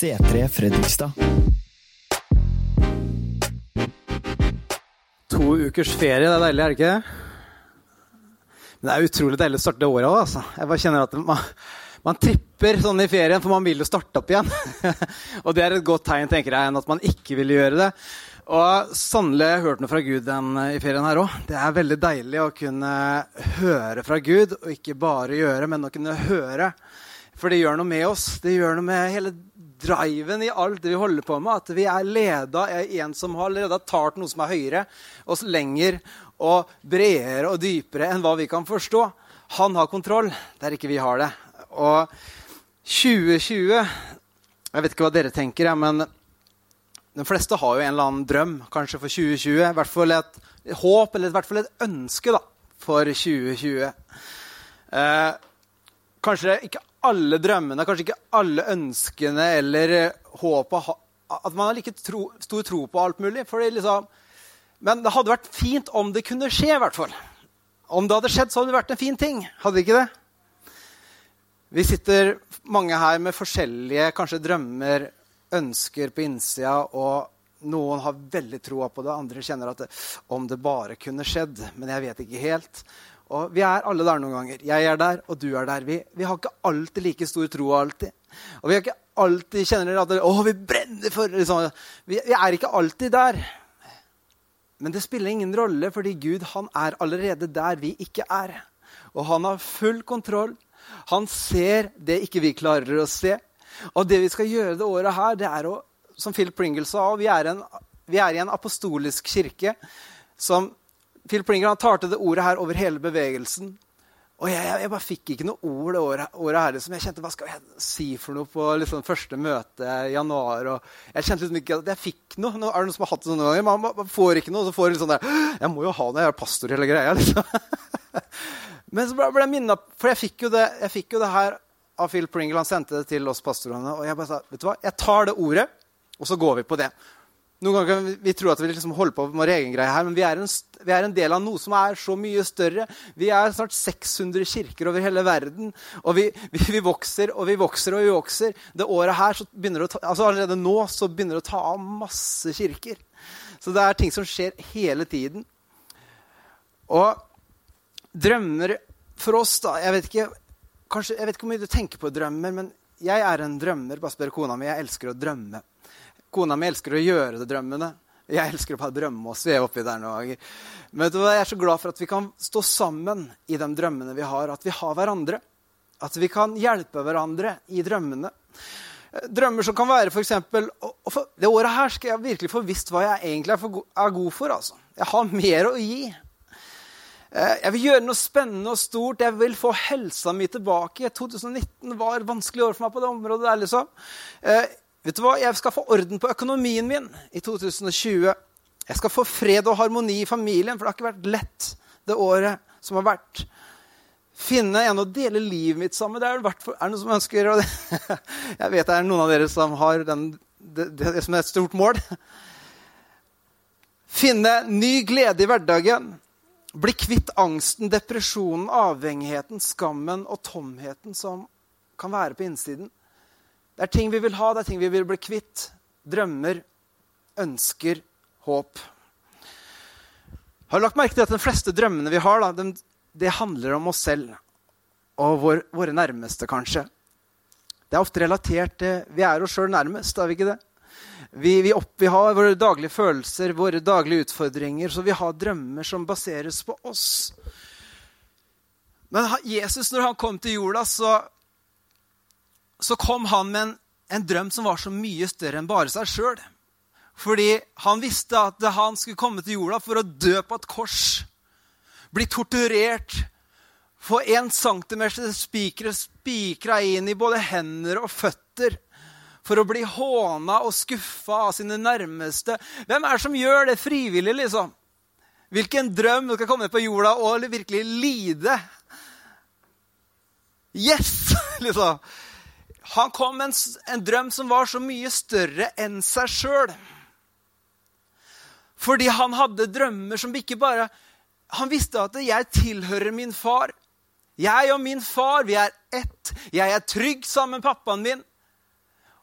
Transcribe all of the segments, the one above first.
C3 Fredrikstad. To ukers ferie, det er deilig, er det ikke? Men det er utrolig deilig å starte året òg, altså. Jeg bare kjenner at man, man, tripper sånn i ferien, for man vil jo starte opp igjen. og det er et godt tegn, tenker jeg, enn at man ikke vil gjøre det. Og sannelig har jeg hørt noe fra Gud den, i ferien her òg. Det er veldig deilig å kunne høre fra Gud, og ikke bare gjøre, men å kunne høre. For det gjør noe med oss. Det gjør noe med hele driven i alt det vi holder på med. At vi er leda av en som har allerede talt noe som er høyere og lenger og bredere og dypere enn hva vi kan forstå. Han har kontroll der ikke vi har det. Og 2020 Jeg vet ikke hva dere tenker, men de fleste har jo en eller annen drøm kanskje for 2020. I hvert fall et håp, eller i hvert fall et ønske da, for 2020. Eh, kanskje ikke alle drømmene, kanskje ikke alle ønskene eller håpet At man har like tro, stor tro på alt mulig. Liksom, men det hadde vært fint om det kunne skje, i hvert fall. Om det hadde skjedd, så hadde det vært en fin ting. Hadde ikke det? Vi sitter mange her med forskjellige kanskje drømmer, ønsker på innsida, og noen har veldig troa på det. Andre kjenner at det, om det bare kunne skjedd, men jeg vet ikke helt. Og Vi er alle der noen ganger. Jeg er der, og du er der. Vi, vi har ikke alltid like stor tro. alltid. Og vi har ikke alltid kjenner at å, vi brenner for liksom. vi, vi, er ikke alltid der. Men det spiller ingen rolle, fordi Gud han er allerede der vi ikke er. Og han har full kontroll. Han ser det ikke vi klarer å se. Og det vi skal gjøre det året her, det er å, som Phil Pringle sa, vi er, en, vi er i en apostolisk kirke som Phil Plinger han til det ordet her over hele bevegelsen. Og jeg, jeg, jeg bare fikk ikke noe ord det året, her. Liksom. Jeg kjente, Hva skal jeg si for noe på liksom, første møte i januar? Og jeg kjente liksom ikke at jeg fikk noe. Nå, er det noen som har hatt det sånne ganger? Man, man, får ikke noe. Så får du sånn der Jeg må jo ha noe, jeg er pastor hele greia. liksom. Men så ble jeg minnet, For jeg fikk, det, jeg fikk jo det her av Phil Pringle. Han sendte det til oss pastorene. Og jeg bare sa vet du hva, jeg tar det ordet, og så går vi på det. Noen ganger kan vi, tro at vi liksom holder på med vår egen greie her, men vi er, en, vi er, en, del av noe som er så mye større. Vi er snart 600 kirker over hele verden, og vi, vi, vi vokser og vi vokser og vi vokser. Det året her, ta, altså Allerede nå så begynner det å ta av masse kirker. Så det er ting som skjer hele tiden. Og drømmer for oss, da Jeg vet ikke, kanskje, jeg vet ikke hvor mye du tenker på drømmer, men jeg er en drømmer. Bare spør kona mi. Jeg elsker å drømme. Kona mi elsker å gjøre det drømmene. Jeg elsker å bare drømme og sveve oppi der noen ganger. Men jeg er så glad for at vi kan stå sammen i de drømmene vi har. At vi har hverandre. At vi kan hjelpe hverandre i drømmene. Drømmer som kan være f.eks. Det året her skal jeg virkelig få visst hva jeg egentlig er, for, er god for. Altså. Jeg har mer å gi. Eh, jeg vil gjøre noe spennende og stort. Jeg vil få helsa mi tilbake. 2019 var et vanskelig år for meg på det området. der liksom. Eh, Vet du hva? Jeg skal få orden på økonomien min i 2020. Jeg skal få fred og harmoni i familien, for det har ikke vært lett det året som har vært. Finne en å dele livet mitt sammen med. Det er, er det noen som ønsker det? Jeg vet det er noen av dere som har den, det, det som er et stort mål. Finne ny glede i hverdagen. Bli kvitt angsten, depresjonen, avhengigheten, skammen og tomheten som kan være på innsiden. Det er ting vi vil ha, det er ting vi vil bli kvitt. Drømmer, ønsker, håp. Har du lagt merke til at de fleste drømmene vi har, da, de, det handler om oss selv og vår, våre nærmeste, kanskje? Det er ofte relatert til Vi er oss sjøl nærmest, er vi ikke det? Vi, vi, opp, vi, har våre daglige følelser, våre daglige utfordringer, så vi har drømmer som baseres på oss. Men Jesus, når han kom til jorda, så så kom han med en, en, drøm som var så mye større enn bare seg sjøl. Fordi han visste at han skulle komme til jorda for å dø på et kors. Bli torturert. Få én centimeter spikere spikra inn i både hender og føtter. For å bli håna og skuffa av sine nærmeste. Hvem er det som gjør det frivillig, liksom? Hvilken drøm du skal komme på jorda og virkelig lide? Yes! liksom. Han kom med en, en drøm som var så mye større enn seg sjøl. Fordi han hadde drømmer som ikke bare Han visste at 'jeg tilhører min far'. Jeg og min far, vi er ett. Jeg er trygg sammen med pappaen min.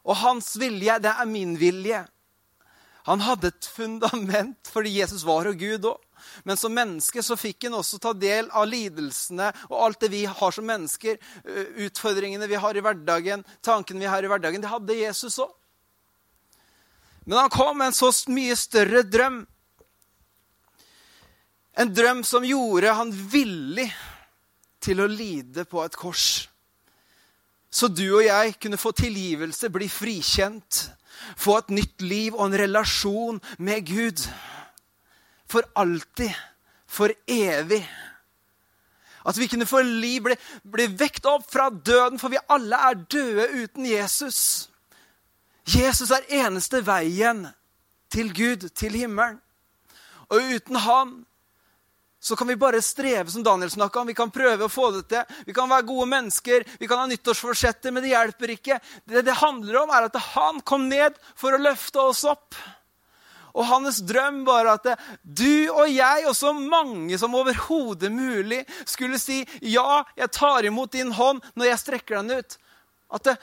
Og hans vilje, det er min vilje. Han hadde et fundament fordi Jesus var og Gud òg. Men som menneske så fikk han også ta del av lidelsene og alt det vi har som mennesker. Utfordringene vi har i hverdagen, tankene vi har i hverdagen. Det hadde Jesus òg. Men han kom med en så mye større drøm. En drøm som gjorde han villig til å lide på et kors. Så du og jeg kunne få tilgivelse, bli frikjent, få et nytt liv og en relasjon med Gud. For alltid. For evig. At vi kunne få liv, bli, bli vekt opp fra døden, for vi alle er døde uten Jesus. Jesus er eneste veien til Gud, til himmelen. Og uten han så kan vi bare streve, som Daniel snakka om. Vi kan prøve å få det til. Vi kan være gode mennesker, vi kan ha nyttårsforsetter, men det hjelper ikke. Det det handler om, er at han kom ned for å løfte oss opp. Og hans drøm var at du og jeg, og så mange som overhodet mulig, skulle si ja, jeg tar imot din hånd når jeg strekker den ut. At det,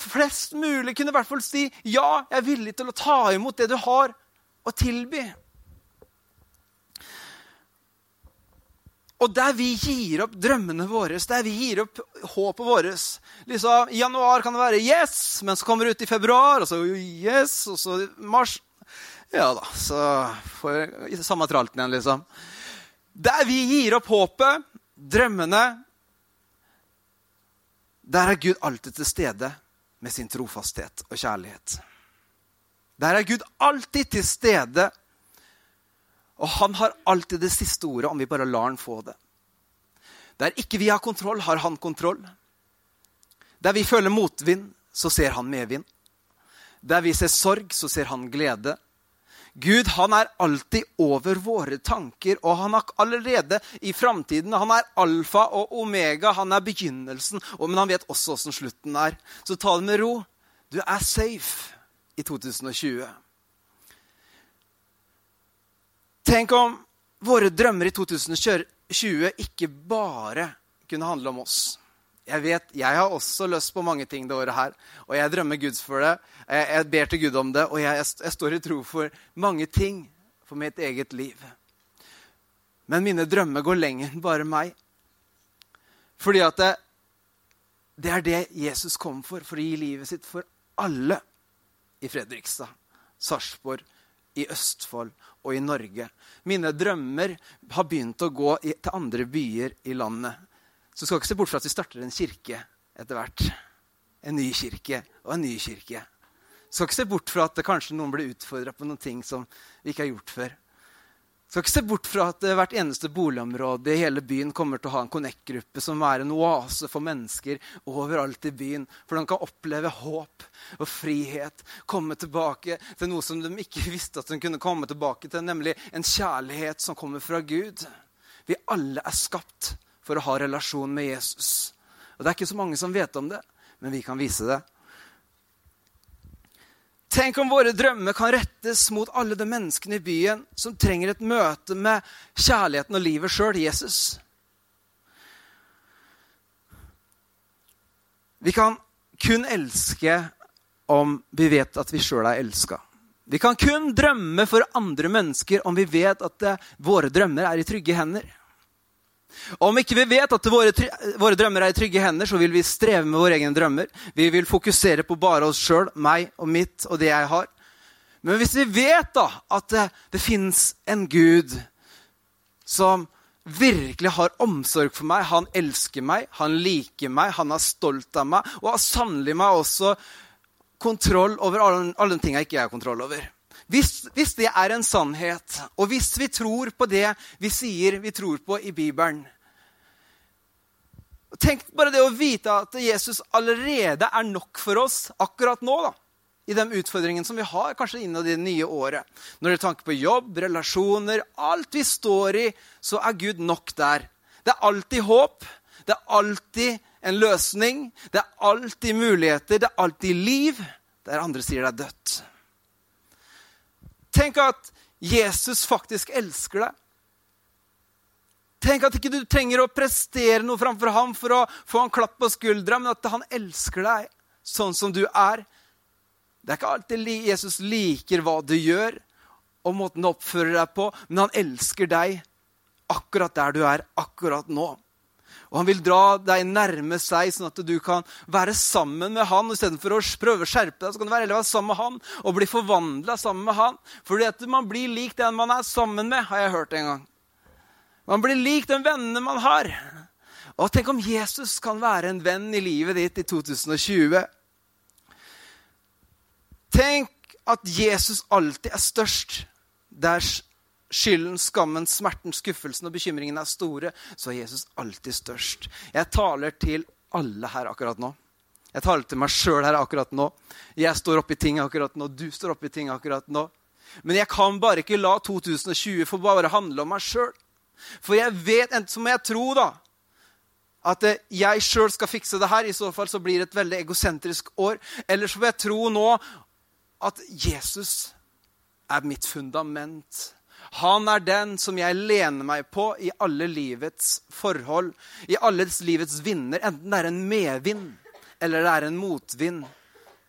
flest mulig kunne i hvert fall si ja, jeg er villig til å ta imot det du har å tilby. Og der vi gir opp drømmene våre, der vi gir opp håpet vårt liksom, I januar kan det være 'yes', men så kommer det ut i februar, og så 'yes', og så mars. Ja da, så får jeg samme tralten igjen, liksom. Der vi gir opp håpet, drømmene Der er Gud alltid til stede med sin trofasthet og kjærlighet. Der er Gud alltid til stede og han har alltid det siste ordet om vi bare lar han få det. Der ikke vi har kontroll, har han kontroll. Der vi føler motvind, så ser han medvind. Der vi ser sorg, så ser han glede. Gud han er alltid over våre tanker, og han er allerede i framtiden. Han er alfa og omega, han er begynnelsen, men han vet også åssen slutten er. Så ta det med ro. Du er safe i 2020. Tenk om våre drømmer i 2020 ikke bare kunne handle om oss. Jeg vet, jeg har også lyst på mange ting det året her, og jeg drømmer Guds for det. Jeg, jeg ber til Gud om det, og jeg, jeg, står i tro for mange ting for mitt eget liv. Men mine drømmer går lenger enn bare meg. Fordi at det, det er det Jesus kom for, for å gi livet sitt for alle i Fredrikstad, Sarpsborg, i Østfold og i Norge. Mine drømmer har begynt å gå til andre byer i landet. Så skal ikke se bort fra at vi starter en kirke etter hvert. En ny kirke og en ny kirke. Skal ikke se bort fra at kanskje noen blir utfordra på noen ting som vi ikke har gjort før. Skal ikke se bort fra at hvert eneste boligområde i hele byen kommer til å ha en Connect-gruppe som er en oase for mennesker overalt i byen. For de kan oppleve håp og frihet. Komme tilbake til noe som de ikke visste at de kunne komme tilbake til, nemlig en kjærlighet som kommer fra Gud. Vi alle er skapt for å ha relasjon med Jesus. Og Det er ikke så mange som vet om det, men vi kan vise det. Tenk om våre drømmer kan rettes mot alle de menneskene i byen som trenger et møte med kjærligheten og livet sjøl, Jesus. Vi kan kun elske om vi vet at vi sjøl er elska. Vi kan kun drømme for andre mennesker om vi vet at det, våre drømmer er i trygge hender. Om ikke vi vet at våre, våre, drømmer er i trygge hender, så vil vi streve med våre egne drømmer. Vi vil fokusere på bare oss sjøl, meg og mitt og det jeg har. Men hvis vi vet da at det, det fins en Gud som virkelig har omsorg for meg, han elsker meg, han liker meg, han er stolt av meg, og har sannelig meg også kontroll over alle, alle de jeg ikke har kontroll over. Hvis, hvis, det er en sannhet, og hvis vi tror på det vi sier vi tror på i Bibelen Tenk bare det å vite at Jesus allerede er nok for oss akkurat nå. da, I de utfordringene som vi har kanskje innad i det nye året. Når det er tanke på jobb, relasjoner, alt vi står i, så er Gud nok der. Det er alltid håp. Det er alltid en løsning. Det er alltid muligheter. Det er alltid liv der andre sier det er dødt. Tenk at Jesus faktisk elsker deg. Tenk at ikke du trenger å prestere noe framfor ham for å få en klapp på skuldra, men at han elsker deg sånn som du er. Det er ikke alltid Jesus liker hva du gjør, og måten du oppfører deg på, men han elsker deg akkurat der du er akkurat nå. Og han vil dra deg nærme seg, sånn at du kan være sammen med han. Istedenfor å prøve å skjerpe deg, så kan du være sammen med han og bli forvandla sammen med han. Fordi at man blir lik den man er sammen med, har jeg hørt en gang. Man blir lik den vennene man har. Og tenk om Jesus kan være en venn i livet ditt i 2020. Tenk at Jesus alltid er størst der skylden, skammen, smerten, skuffelsen og bekymringen er store, så er Jesus alltid størst. Jeg taler til alle her akkurat nå. Jeg taler til meg sjøl her akkurat nå. Jeg står oppi ting akkurat nå. Du står oppi ting akkurat nå. Men jeg kan bare ikke la 2020 få bare handle om meg sjøl. For jeg vet, enten så må jeg tro da, at jeg sjøl skal fikse det her. I så fall så blir det et veldig egosentrisk år. Eller så må jeg tro nå at Jesus er mitt fundament. Han er den som jeg lener meg på i alle livets forhold, i alle livets vinder. Enten det er en medvind eller det er en motvind,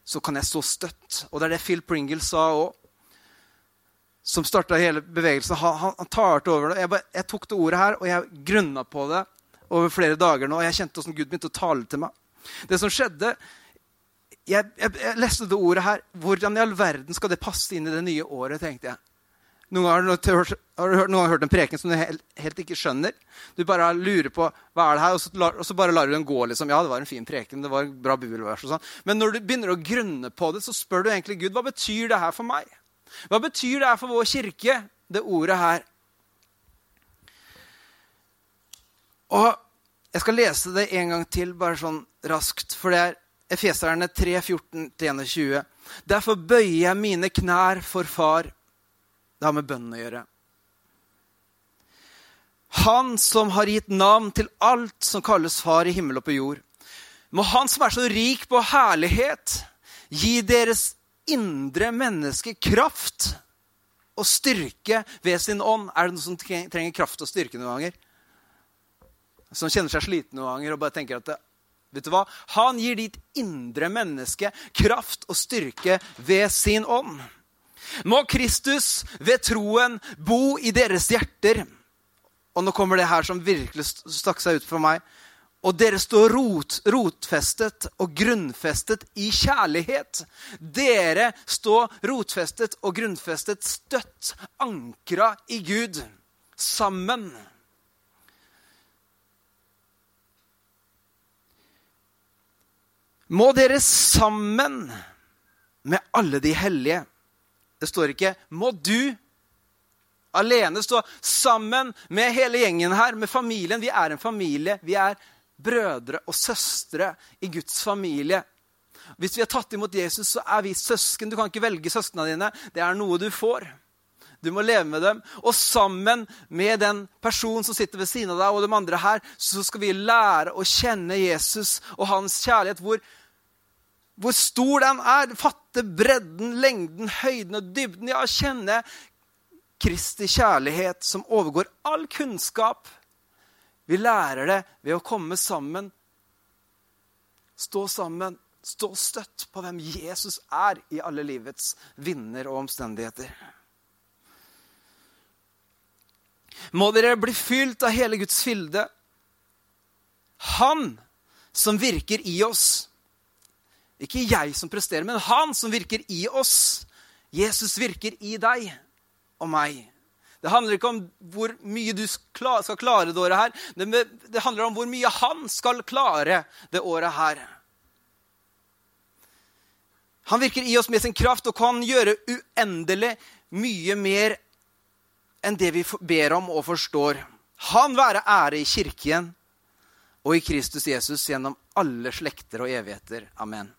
så kan jeg stå støtt. Og det er det Phil Pringle sa òg, som starta hele bevegelsen. Han, han, tar det over det. Jeg, jeg, tok det ordet her, og jeg grunna på det over flere dager nå. Og jeg kjente åssen Gud begynte å tale til meg. Det som skjedde jeg, jeg, jeg leste det ordet her. Hvordan i all verden skal det passe inn i det nye året? tenkte jeg. Noen ganger har du hørt, har du hørt en preken som du helt, helt, ikke skjønner. Du bare lurer på hva er det her, og så, og så, bare lar du den gå. liksom. Ja, det var en fin preken, det var en bra bibelvers og sånn. Men når du begynner å grunne på det, så spør du egentlig Gud hva betyr det her for meg. Hva betyr det her for vår kirke, det ordet her? Og jeg skal lese det en gang til, bare sånn raskt. For det er Efeserne 3, 14-21. Derfor bøyer jeg mine knær for Far det har med bønnen å gjøre. Han som har gitt navn til alt som kalles far i himmel og på jord. Må han som er så rik på herlighet, gi deres indre menneske kraft og styrke ved sin ånd. Er det noen som trenger kraft og styrke noen ganger? Som kjenner seg sliten noen ganger og bare tenker at det, vet du hva? Han gir ditt indre menneske kraft og styrke ved sin ånd. Må Kristus ved troen bo i deres hjerter. Og nå kommer det her som virkelig stakk seg ut for meg. Og dere står rot, rotfestet og grunnfestet i kjærlighet. Dere står rotfestet og grunnfestet, støtt, ankra i Gud. Sammen. Må dere sammen med alle de hellige det står ikke 'må du' alene stå sammen med hele gjengen her, med familien. Vi er en familie. Vi er brødre og søstre i Guds familie. Hvis vi har tatt imot Jesus, så er vi søsken. Du kan ikke velge søsknene dine. Det er noe du får. Du må leve med dem. Og sammen med den personen som sitter ved siden av deg, og de andre her, så skal vi lære å kjenne Jesus og hans kjærlighet. Hvor hvor stor den er. Fatte bredden, lengden, høyden og dybden. Ja, kjenne Kristi kjærlighet som overgår all kunnskap. Vi lærer det ved å komme sammen, stå sammen, stå støtt på hvem Jesus er i alle livets vinder og omstendigheter. Må dere bli fylt av hele Guds fylde. Han som virker i oss ikke jeg som presterer, men han som virker i oss. Jesus virker i deg og meg. Det handler ikke om hvor mye du skal klare det året her. Det handler om hvor mye han skal klare det året her. Han virker i oss med sin kraft og kan gjøre uendelig mye mer enn det vi ber om og forstår. Han være ære i kirken og i Kristus Jesus gjennom alle slekter og evigheter. Amen.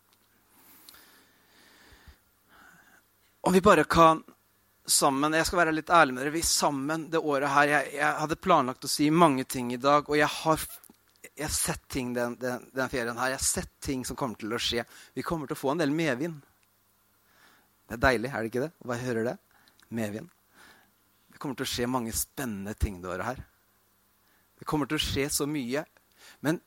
Om vi bare kan sammen Jeg skal være litt ærlig med dere. Vi sammen det året her jeg, jeg hadde planlagt å si mange ting i dag, og jeg har, jeg har sett ting den, den, den, ferien her. Jeg har sett ting som kommer til å skje. Vi kommer til å få en del medvind. Det er deilig, er det ikke det? Hva hører høre det. Medvind. Det kommer til å skje mange spennende ting det året her. Det kommer til å skje så mye. Men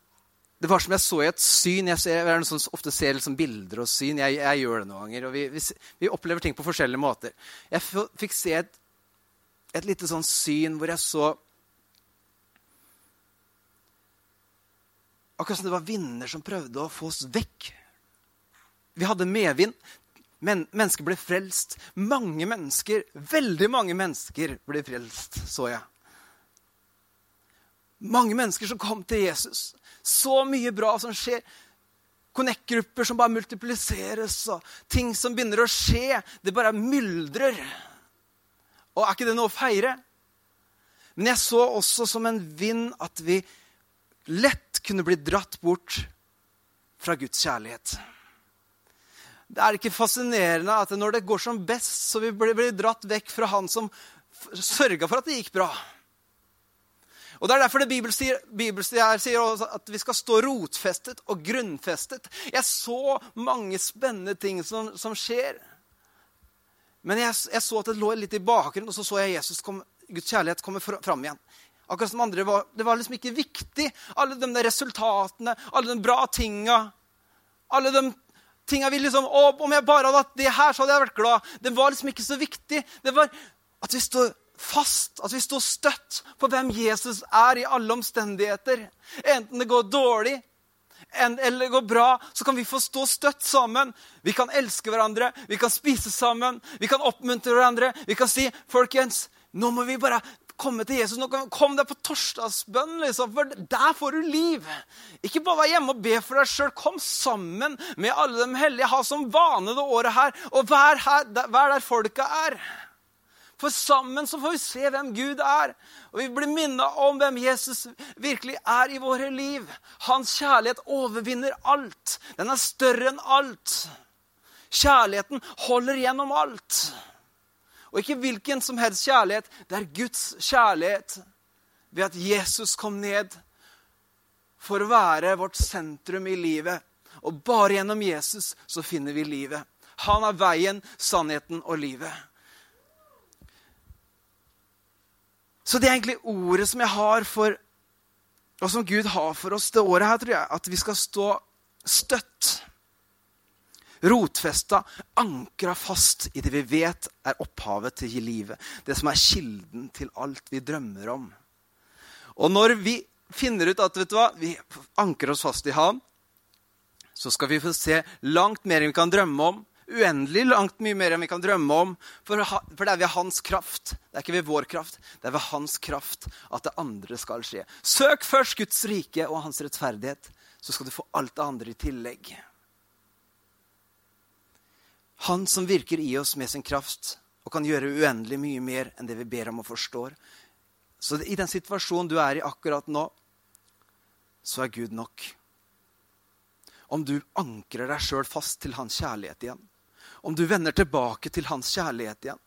det var som jeg så i et syn. Jeg, ser, jeg sånn, ofte ser liksom bilder og syn. Jeg, jeg, gjør det noen ganger. og vi, vi, vi, opplever ting på forskjellige måter. Jeg fikk se et, et lite sånn syn hvor jeg så Akkurat som det var vinder som prøvde å få oss vekk. Vi hadde medvind. Men, mennesker ble frelst. Mange mennesker, veldig mange mennesker ble frelst, så jeg. Mange mennesker som kom til Jesus. Så mye bra som skjer. Connect-grupper som bare multipliseres, og ting som begynner å skje. Det bare myldrer. Og er ikke det noe å feire? Men jeg så også som en vind at vi lett kunne bli dratt bort fra Guds kjærlighet. Det er ikke fascinerende at når det går som best, så vi blir dratt vekk fra han som sørga for at det gikk bra. Og Det er derfor det bibelstier sier at vi skal stå rotfestet og grunnfestet. Jeg så mange spennende ting som, som skjer. Men jeg, jeg, så at det lå litt i bakgrunnen, og så så jeg Jesus kom, Guds kjærlighet komme fram igjen. Akkurat som andre var, Det var liksom ikke viktig, alle de der resultatene, alle de bra tinga. Alle de tinga vi liksom å, Om jeg bare hadde hatt det her, så hadde jeg vært glad. Det var liksom ikke så viktig. Det var at vi står fast, at vi står støtt på hvem Jesus er i alle omstendigheter. Enten det går dårlig eller det går bra, så kan vi få stå støtt sammen. Vi kan elske hverandre, vi kan spise sammen, vi kan oppmuntre hverandre. Vi kan si, 'Folkens, nå må vi bare komme til Jesus. Nå kom deg på torsdagsbønn, liksom, for der får du liv. Ikke bare være hjemme og be for deg sjøl. Kom sammen med alle de hellige. Ha som vane det året her, og vær, her, vær der folka er. For sammen så får vi se hvem Gud er. Og vi blir minnet om hvem Jesus virkelig er i våre liv. Hans kjærlighet overvinner alt. Den er større enn alt. Kjærligheten holder gjennom alt. Og ikke hvilken som helst kjærlighet. Det er Guds kjærlighet ved at Jesus kom ned for å være vårt sentrum i livet. Og bare gjennom Jesus så finner vi livet. Han er veien, sannheten og livet. Så det er egentlig ordet som jeg har for Og som Gud har for oss det året her, tror jeg. At vi skal stå støtt. Rotfesta, ankra fast i det vi vet er opphavet til livet. Det som er kilden til alt vi drømmer om. Og når vi finner ut at vet du hva, vi anker oss fast i Han, så skal vi få se langt mer enn vi kan drømme om uendelig langt mye mer enn vi kan drømme om. For, for, det er ved hans kraft. Det er ikke ved vår kraft. Det er ved hans kraft at det andre skal skje. Søk først Guds rike og hans rettferdighet, så skal du få alt det andre i tillegg. Han som virker i oss med sin kraft og kan gjøre uendelig mye mer enn det vi ber om og forstår. Så i den situasjonen du er i akkurat nå, så er Gud nok. Om du ankrer deg sjøl fast til hans kjærlighet igjen, om du vender tilbake til hans kjærlighet igjen.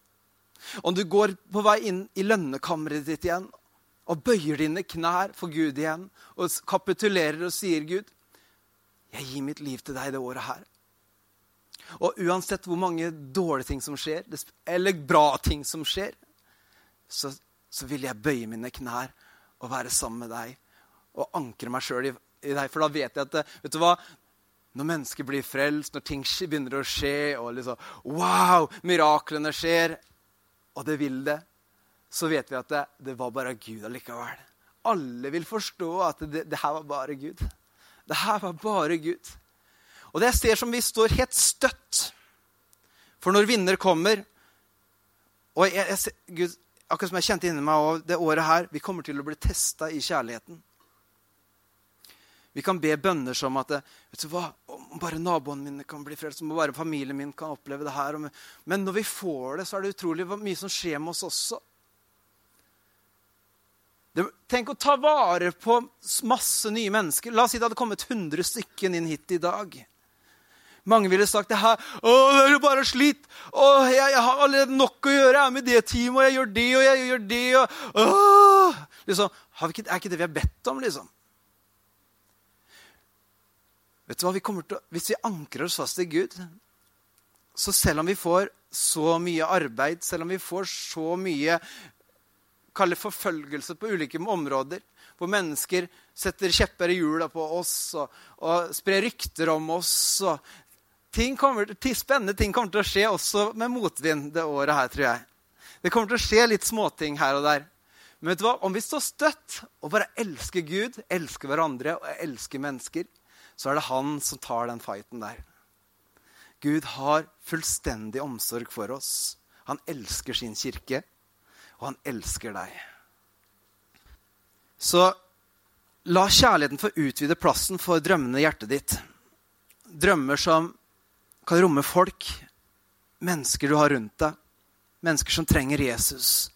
Om du går på vei inn i lønnekammeret ditt igjen og bøyer dine knær for Gud igjen og kapitulerer og sier, 'Gud, jeg gir mitt liv til deg det året her.' Og uansett hvor mange dårlige ting som skjer, eller bra ting som skjer, så, så vil jeg bøye mine knær og være sammen med deg og ankre meg sjøl i, i, deg. For da vet jeg at vet du hva, når mennesker blir frelst, når ting begynner å skje, og liksom Wow! Miraklene skjer, og det vil det, så vet vi at det, det var bare Gud allikevel. Alle vil forstå at det, det, her var bare Gud. Det her var bare Gud. Og det jeg ser som vi står helt støtt. For når vinner kommer Og jeg, jeg, Gud, akkurat som jeg kjente inni meg og det året her, vi kommer til å bli testa i kjærligheten. Vi kan be bønner som at vet du hva, om bare naboene mine kan bli frelst, om bare familien min kan oppleve det her. Men når vi får det, så er det utrolig mye som skjer med oss også. Tenk å ta vare på masse nye mennesker. La oss si det hadde kommet 100 stykker inn hit i dag. Mange ville sagt det her. 'Å, det er jo bare slitt. Å, jeg, jeg, har allerede nok å gjøre. Jeg er med det teamet, og jeg gjør det, og jeg gjør det. Og, å. Liksom, ikke, er ikke det vi har bedt om, liksom? Vet du hva, vi til, Hvis vi ankrer oss fast i Gud, så selv om vi får så mye arbeid, selv om vi får så mye kalle forfølgelse på ulike områder, hvor mennesker setter kjepper i hjula på oss og, og sprer rykter om oss. Og ting kommer, spennende ting kommer til å skje også med motvind det året her, tror jeg. Det kommer til å skje litt småting her og der. Men vet du hva? om vi står støtt og bare elsker Gud, elsker hverandre og elsker mennesker, så er det han som tar den fighten der. Gud har fullstendig omsorg for oss. Han elsker sin kirke, og han elsker deg. Så la kjærligheten få utvide plassen for drømmene i hjertet ditt. Drømmer som kan romme folk, mennesker du har rundt deg, mennesker som trenger Jesus.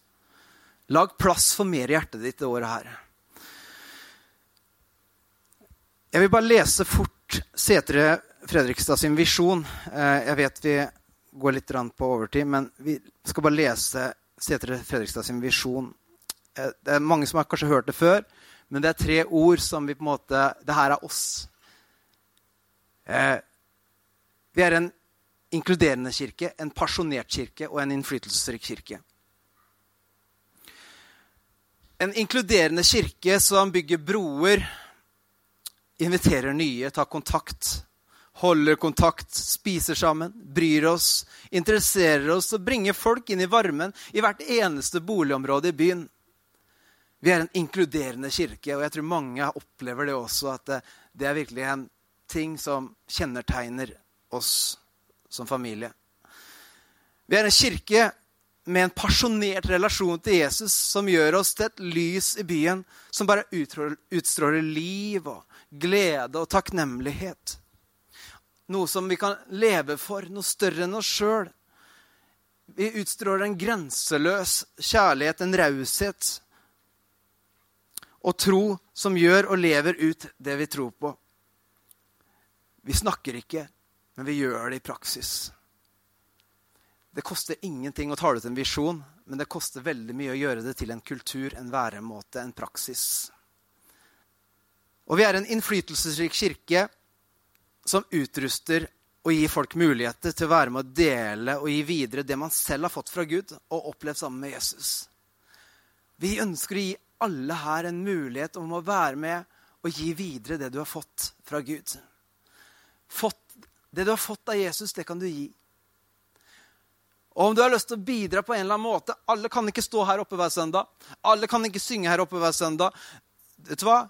Lag plass for mer i hjertet ditt det året her. Jeg vil bare lese fort Setre Fredrikstad sin visjon. Eh, jeg vet vi går litt på overtid, men vi skal bare lese Setre Fredrikstad sin visjon. Eh, det er mange som har kanskje hørt det før, men det er tre ord som vi på en måte Det her er oss. Eh, vi er en inkluderende kirke, en pasjonert kirke og en innflytelsesrik kirke. En inkluderende kirke som bygger broer, inviterer nye, tar kontakt, holder kontakt, spiser sammen, bryr oss, interesserer oss og bringer folk inn i varmen i hvert eneste boligområde i byen. Vi er en inkluderende kirke, og jeg tror mange opplever det også, at det, er virkelig en ting som kjennetegner oss som familie. Vi er en kirke med en pasjonert relasjon til Jesus som gjør oss til et lys i byen som bare utstråler liv og glede og takknemlighet. Noe som vi kan leve for, noe større enn oss sjøl. Vi utstråler en grenseløs kjærlighet, en raushet og tro som gjør og lever ut det vi tror på. Vi snakker ikke, men vi gjør det i praksis. Det koster ingenting å tale ut en visjon, men det koster veldig mye å gjøre det til en kultur, en væremåte, en praksis. Og vi er en innflytelsesrik kirke som utruster og gir folk muligheter til å være med å dele og gi videre det man selv har fått fra Gud og opplevd sammen med Jesus. Vi ønsker å gi alle her en mulighet om å være med og gi videre det du har fått fra Gud. Fått, det du har fått av Jesus, det kan du gi. Og om du har lyst til å bidra på en eller annen måte Alle kan ikke stå her oppe hver søndag. Alle kan ikke synge her oppe hver søndag. Vet du hva?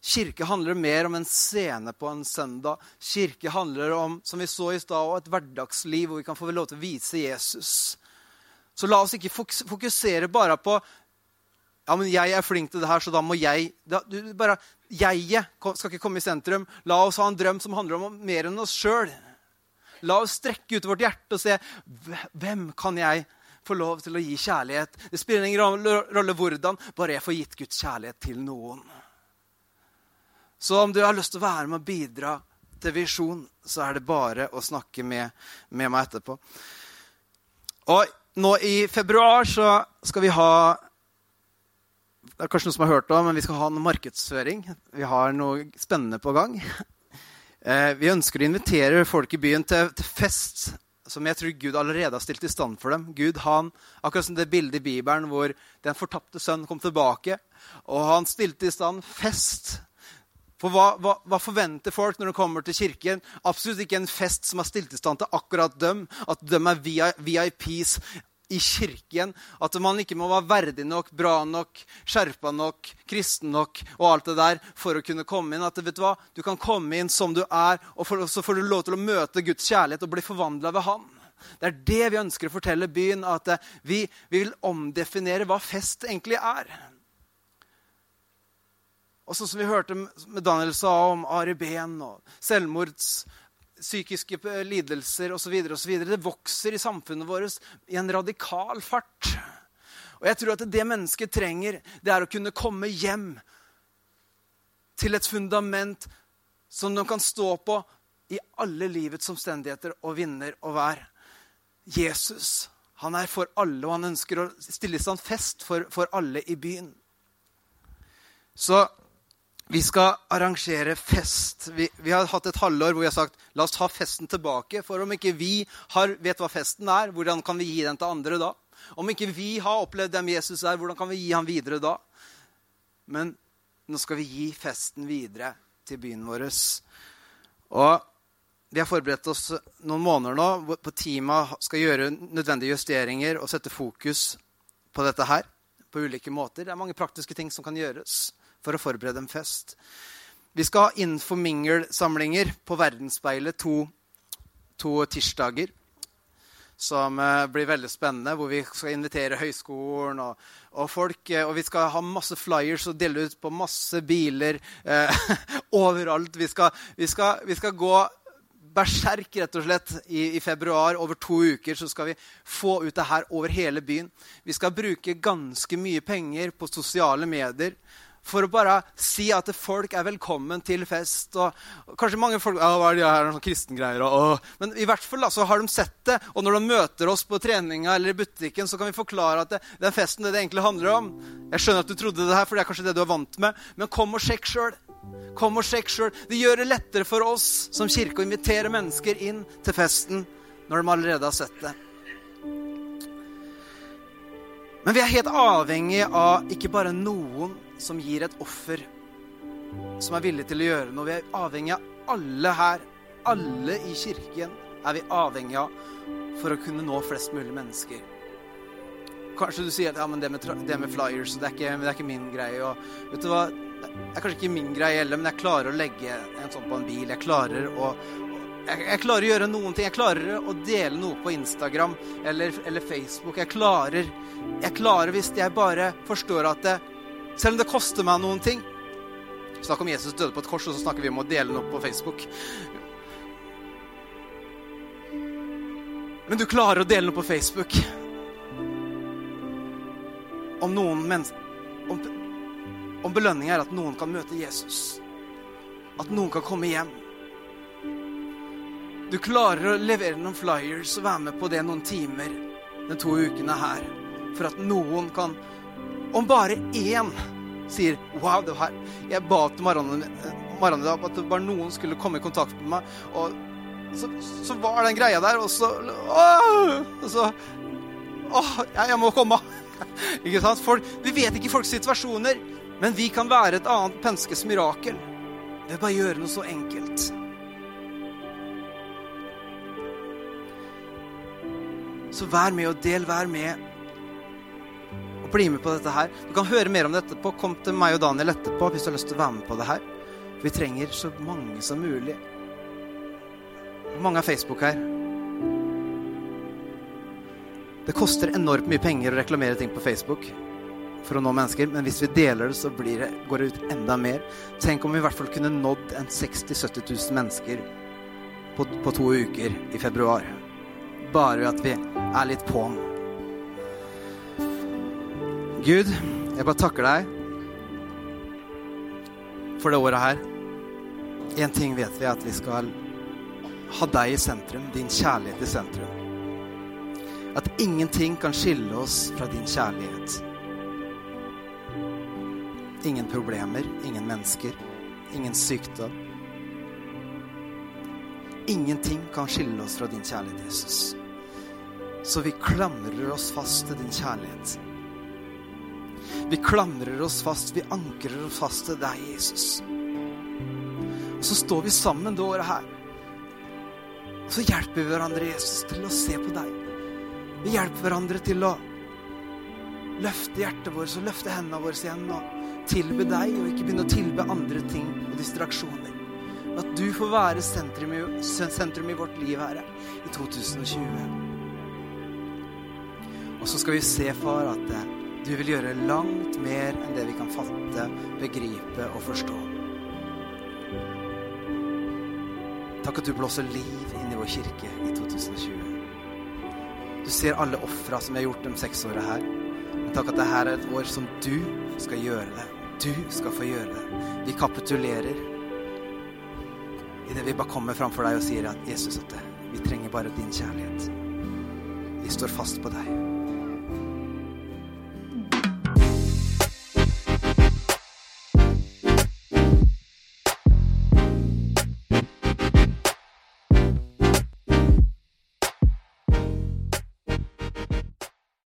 Kirke handler mer om en scene på en søndag. Kirke handler om som vi så i sted, et hverdagsliv hvor vi kan få lov til å vise Jesus. Så la oss ikke fokusere bare på ja, men jeg er flink til det her, så da må jeg du, bare, Jeget skal ikke komme i sentrum. La oss ha en drøm som handler om mer enn oss sjøl. La oss strekke ut vårt hjerte og se hvem kan jeg få lov til å gi kjærlighet. Det spiller ingen rolle hvordan, bare jeg får gitt Guds kjærlighet til noen. Så om du har lyst til å være med og bidra til visjon, så er det bare å snakke med, med meg etterpå. Og nå i februar så skal vi ha det er kanskje noen som har hørt det, men vi skal ha noe markedsføring. Vi har noe spennende på gang. Eh, vi ønsker å invitere folk i byen til, til, fest som jeg tror Gud allerede har stilt i stand for dem. Gud, han, Akkurat som det bildet i Bibelen hvor den fortapte sønn kom tilbake. Og han stilte i stand fest for hva, hva, hva, forventer folk når de kommer til kirken? Absolutt ikke en fest som er stilt i stand til akkurat dem. At de er VIPs i kirken. At man ikke må være verdig nok, bra nok, skjerpa nok, kristen nok og alt det der for å kunne komme inn. At vet Du hva? Du kan komme inn som du er, og så får du lov til å møte Guds kjærlighet og bli forvandla ved Han. Det er det vi ønsker å fortelle byen. At vi, vi vil omdefinere hva fest egentlig er. Og sånn som vi hørte med Daniel sa om Ari Behn og selvmords, psykiske lidelser osv. Det vokser i samfunnet vårt i en radikal fart. Og jeg tror at det mennesket trenger, det er å kunne komme hjem til et fundament som de kan stå på i alle livets omstendigheter og vinner og vær. Jesus han er for alle, og han ønsker å stille i stand fest for, for alle i byen. Så vi skal arrangere fest. Vi, vi, har hatt et halvår hvor vi har sagt la oss ta festen tilbake. For om ikke vi har, vet hva festen er, hvordan kan vi gi den til andre da? Om ikke vi har opplevd hvem Jesus er, hvordan kan vi gi ham videre da? Men nå skal vi gi festen videre til byen vår. Og vi har forberedt oss noen måneder nå på teamet skal gjøre nødvendige justeringer og sette fokus på dette her på ulike måter. Det er mange praktiske ting som kan gjøres for å forberede en fest. Vi skal ha Infomingle-samlinger på Verdensspeilet to, to tirsdager som eh, blir veldig spennende, hvor vi skal invitere høyskolen og, og, folk. Eh, og vi skal ha masse flyers og dele ut på masse biler eh, overalt. Vi skal, vi, skal, vi skal, gå berserk rett og slett i, i, februar. Over to uker så skal vi få ut det her over hele byen. Vi skal bruke ganske mye penger på sosiale medier for å bare si at folk er velkommen til fest. Og, kanskje mange folk ja, hva er det her, sånn kristengreier, og, og, Men i hvert fall da, så har de sett det. Og når de møter oss på treninga eller i butikken, så kan vi forklare at det, den festen det, det egentlig handler om. Jeg skjønner at du trodde det her, for det er kanskje det du er vant med. Men kom og sjekk sjøl. Kom og sjekk sjøl. Det gjør det lettere for oss som kirke å invitere mennesker inn til festen når de allerede har sett det. Men vi er helt avhengig av ikke bare noen som gir et offer, som er villig til å gjøre noe. Vi er avhengig av alle her. Alle i kirken er vi avhengig av for å kunne nå flest mulig mennesker. Kanskje du sier at ja, men det med, det med flyers det er, ikke, det er, ikke, min greie. Og, vet du hva? Det er kanskje ikke min greie heller, men jeg klarer å legge en sånn på en bil. Jeg klarer å, jeg, jeg, klarer å gjøre noen ting. Jeg klarer å dele noe på Instagram eller, eller Facebook. Jeg klarer, jeg klarer hvis jeg bare forstår at det, selv om det koster meg noen ting. Snakk om Jesus døde på et kors, og så snakker vi om å dele noe på Facebook. Men du klarer å dele noe på Facebook om noen mennesker om, om belønninga er at noen kan møte Jesus. At noen kan komme hjem. Du klarer å levere noen flyers og være med på det noen timer de to ukene her. For at noen kan om bare én sier 'wow, det var Jeg ba til Marianne at det bare noen skulle komme i kontakt med meg. Og så, så var den greia der, og så Åh! Og så Åh, jeg må komme. ikke sant? Folk, vi vet ikke folks situasjoner, men vi kan være et annet menneskes mirakel ved bare å gjøre noe så enkelt. Så vær med og del, vær med og bli med på dette her. Du kan høre mer om dette på. Kom til meg og Daniel etterpå hvis du har lyst til å være med på det her. Vi trenger så mange som mulig. Hvor mange har Facebook her? Det koster enormt mye penger å reklamere ting på Facebook for å nå mennesker, men hvis vi deler det, så det, går det ut enda mer. Tenk om vi i hvert fall kunne nådd en 60 000-70 000 mennesker på, på to uker i februar. Bare ved at vi er litt på'n. Gud, jeg bare takker deg for det året her. Én ting vet vi, at vi skal ha deg i sentrum, din kjærlighet i sentrum. At ingenting kan skille oss fra din kjærlighet. Ingen problemer, ingen mennesker, ingen sykdom. Ingenting kan skille oss fra din kjærlighet, Jesus. Så vi klamrer oss fast til din kjærlighet. Vi klamrer oss fast, vi ankrer oss fast til deg, Jesus. Og så står vi sammen det året her. Og så hjelper vi hverandre, Jesus, til å se på deg. Vi hjelper hverandre til å løfte hjertet vårt og løfte hendene våre igjen og tilbe deg, og ikke begynne å tilbe andre ting og distraksjoner. At du får være sentrum i, sentrum i vårt liv, Herre, i 2020. Og så skal vi se, far, at du vil gjøre langt mer enn det vi kan fatte, begripe og forstå. Takk at du blåser liv inn i vår kirke i 2020. Du ser alle ofra som vi har gjort de seks åra her. Men takk at dette er et år som du skal gjøre det. Du skal få gjøre det. Vi kapitulerer idet vi bare kommer framfor deg og sier at Jesus, at vi trenger bare din kjærlighet. Vi står fast på deg.